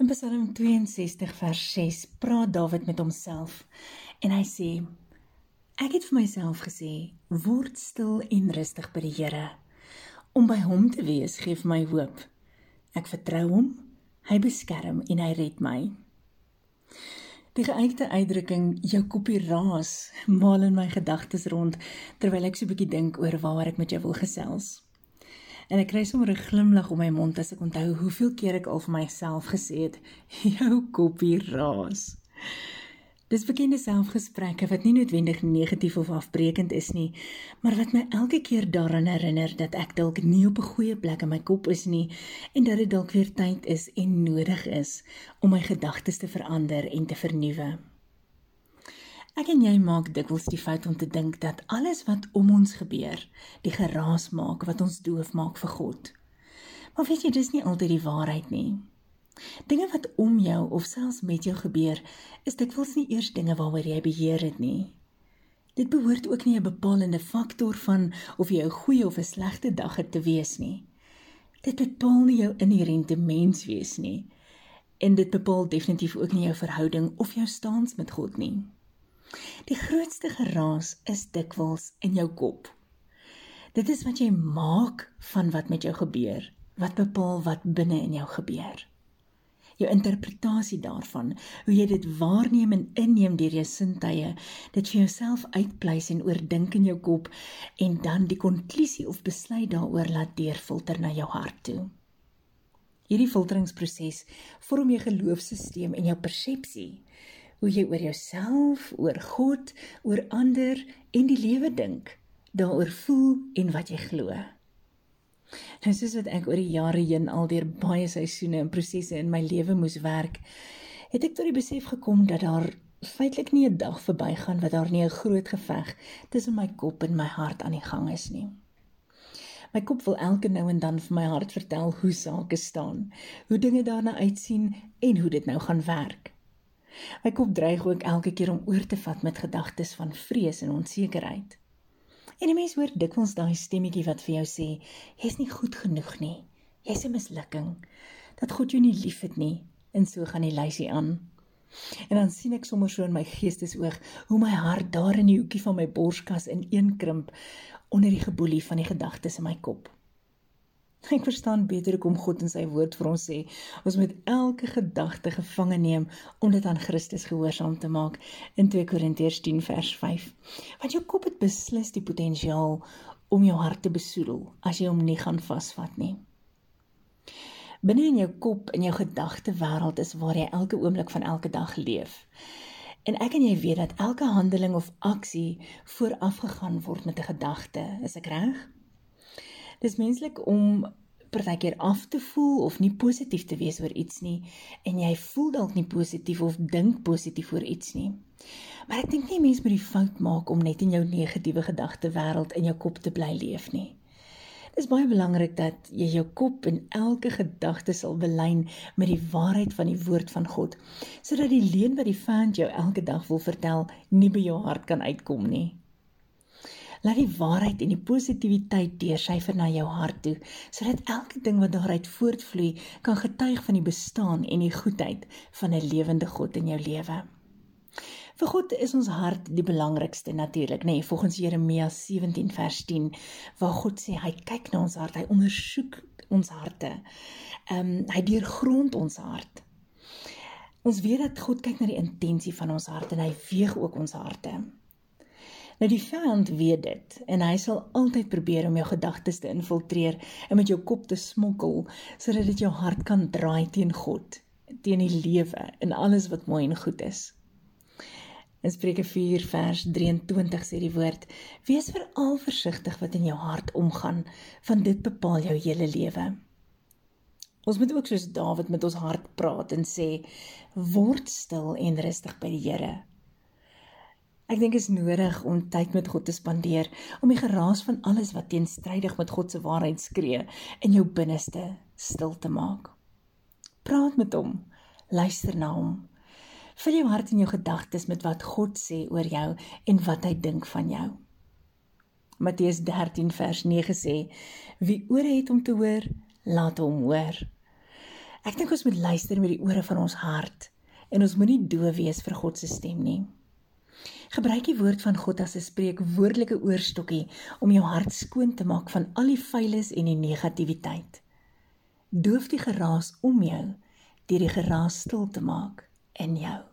In Psalm 62 vers 6 praat Dawid met homself en hy sê: Ek het vir myself gesê, word stil en rustig by die Here. Om by hom te wees gee vir my hoop. Ek vertrou hom. Hy beskerm en hy red my. Die geuite uitdrukking jou koppie raas maal in my gedagtes rond terwyl ek so 'n bietjie dink oor waar ek met jou wil gesels en ek kry sommer 'n glimlag om my mond as ek onthou hoeveel keer ek al vir myself gesê het jou koppie raas. Dis bekende selfgesprekke wat nie noodwendig negatief of afbreekend is nie, maar wat my elke keer daaraan herinner dat ek dalk nie op 'n goeie plek in my kop is nie en dat dit dalk weer tyd is en nodig is om my gedagtes te verander en te vernuwe. Ek en jy maak dikwels die fout om te dink dat alles wat om ons gebeur, die geraas maak wat ons doof maak vir God. Maar weet jy, dis nie altyd die waarheid nie. Dinge wat om jou of selfs met jou gebeur, is dikwels nie eers dinge waaroor jy beheer het nie. Dit behoort ook nie 'n bepalende faktor van of jy 'n goeie of 'n slegte dag het te wees nie. Dit bepaal nie jou inherente menswees nie. En dit bepaal definitief ook nie jou verhouding of jou staans met God nie. Die grootste geraas is dikwels in jou kop. Dit is wat jy maak van wat met jou gebeur, wat bepaal wat binne in jou gebeur. Jou interpretasie daarvan, hoe jy dit waarneem en inneem deur jou sintuie, dit vir jouself uitpleis en oordink in jou kop en dan die konklusie of besluit daaroor laat deurfilter na jou hart toe. Hierdie filteringsproses vorm jou geloofsisteem en jou persepsie hoe jy oor jouself, oor God, oor ander en die lewe dink, daaroor voel en wat jy glo. Nou soos wat ek oor die jare heen aldeer baie seisoene en prosesse in my lewe moes werk, het ek tot die besef gekom dat daar feitelik nie 'n dag verbygaan wat daar nie 'n groot geveg tussen my kop en my hart aan die gang is nie. My kop wil elke nou en dan vir my hart vertel hoe sake staan, hoe dinge daarna uitsien en hoe dit nou gaan werk. My kop dreig ook elke keer om oor te vat met gedagtes van vrees en onsekerheid. En 'n mens hoor dikwels daai stemmetjie wat vir jou sê, jy's nie goed genoeg nie. Jy's 'n mislukking. Dat God jou nie liefhet nie. En so gaan die lysie aan. En dan sien ek sommer so in my geestesoog hoe my hart daar in die hoekie van my borskas ineenkrimp onder die geboelie van die gedagtes in my kop. Ek verstaan beter hoekom God in sy woord vir ons sê, ons moet elke gedagte gevange neem om dit aan Christus gehoorsaam te maak in 2 Korintiërs 10 vers 5. Want jou kop het beslis die potensiaal om jou hart te besoedel as jy hom nie gaan vasvat nie. Binne in jou kop en jou gedagte wêreld is waar jy elke oomblik van elke dag leef. En ek en jy weet dat elke handeling of aksie voorafgegaan word met 'n gedagte, is ek reg? Dis menslik om partykeer af te voel of nie positief te wees oor iets nie en jy voel dalk nie positief of dink positief oor iets nie. Maar ek dink nie mense moet die fout maak om net in jou negatiewe gedagte wêreld in jou kop te bly leef nie. Dit is baie belangrik dat jy jou kop en elke gedagte sal belyn met die waarheid van die woord van God, sodat die leuen wat die vyand jou elke dag wil vertel, nie by jou hart kan uitkom nie. Laat die waarheid en die positiwiteit deursyfer na jou hart toe, sodat elke ding wat daaruit voortvloei, kan getuig van die bestaan en die goedheid van 'n lewende God in jou lewe. Vir God is ons hart die belangrikste natuurlik, nê, nee, volgens Jeremia 17 vers 10, waar God sê hy kyk na ons hart, hy ondersoek ons harte. Ehm um, hy deurgrond ons hart. Ons weet dat God kyk na die intensie van ons hart en hy weeg ook ons harte. Nou die vyand weet dit en hy sal altyd probeer om jou gedagtes te infiltreer en met jou kop te smokkel sodat dit jou hart kan draai teen God, teen die lewe en alles wat mooi en goed is. In Spreuke 4 vers 23 sê die woord: Wees veral versigtig wat in jou hart omgaan, want dit bepaal jou hele lewe. Ons moet ook soos Dawid met ons hart praat en sê: Word stil en rustig by die Here Ek dink is nodig om tyd met God te spandeer om die geraas van alles wat teenstrydig met God se waarheid skree in jou binneste stil te maak. Praat met hom, luister na hom. Vul jou hart en jou gedagtes met wat God sê oor jou en wat hy dink van jou. Matteus 13 vers 9 sê: Wie ore het om te hoor, laat hom hoor. Ek dink ons moet luister met die ore van ons hart en ons moenie doof wees vir God se stem nie. Gebruik die woord van God as 'n spreekwoordelike oorstokkie om jou hart skoon te maak van al die vuilis en die negatiwiteit. Doof die geraas om jou deur die geraas stil te maak in jou.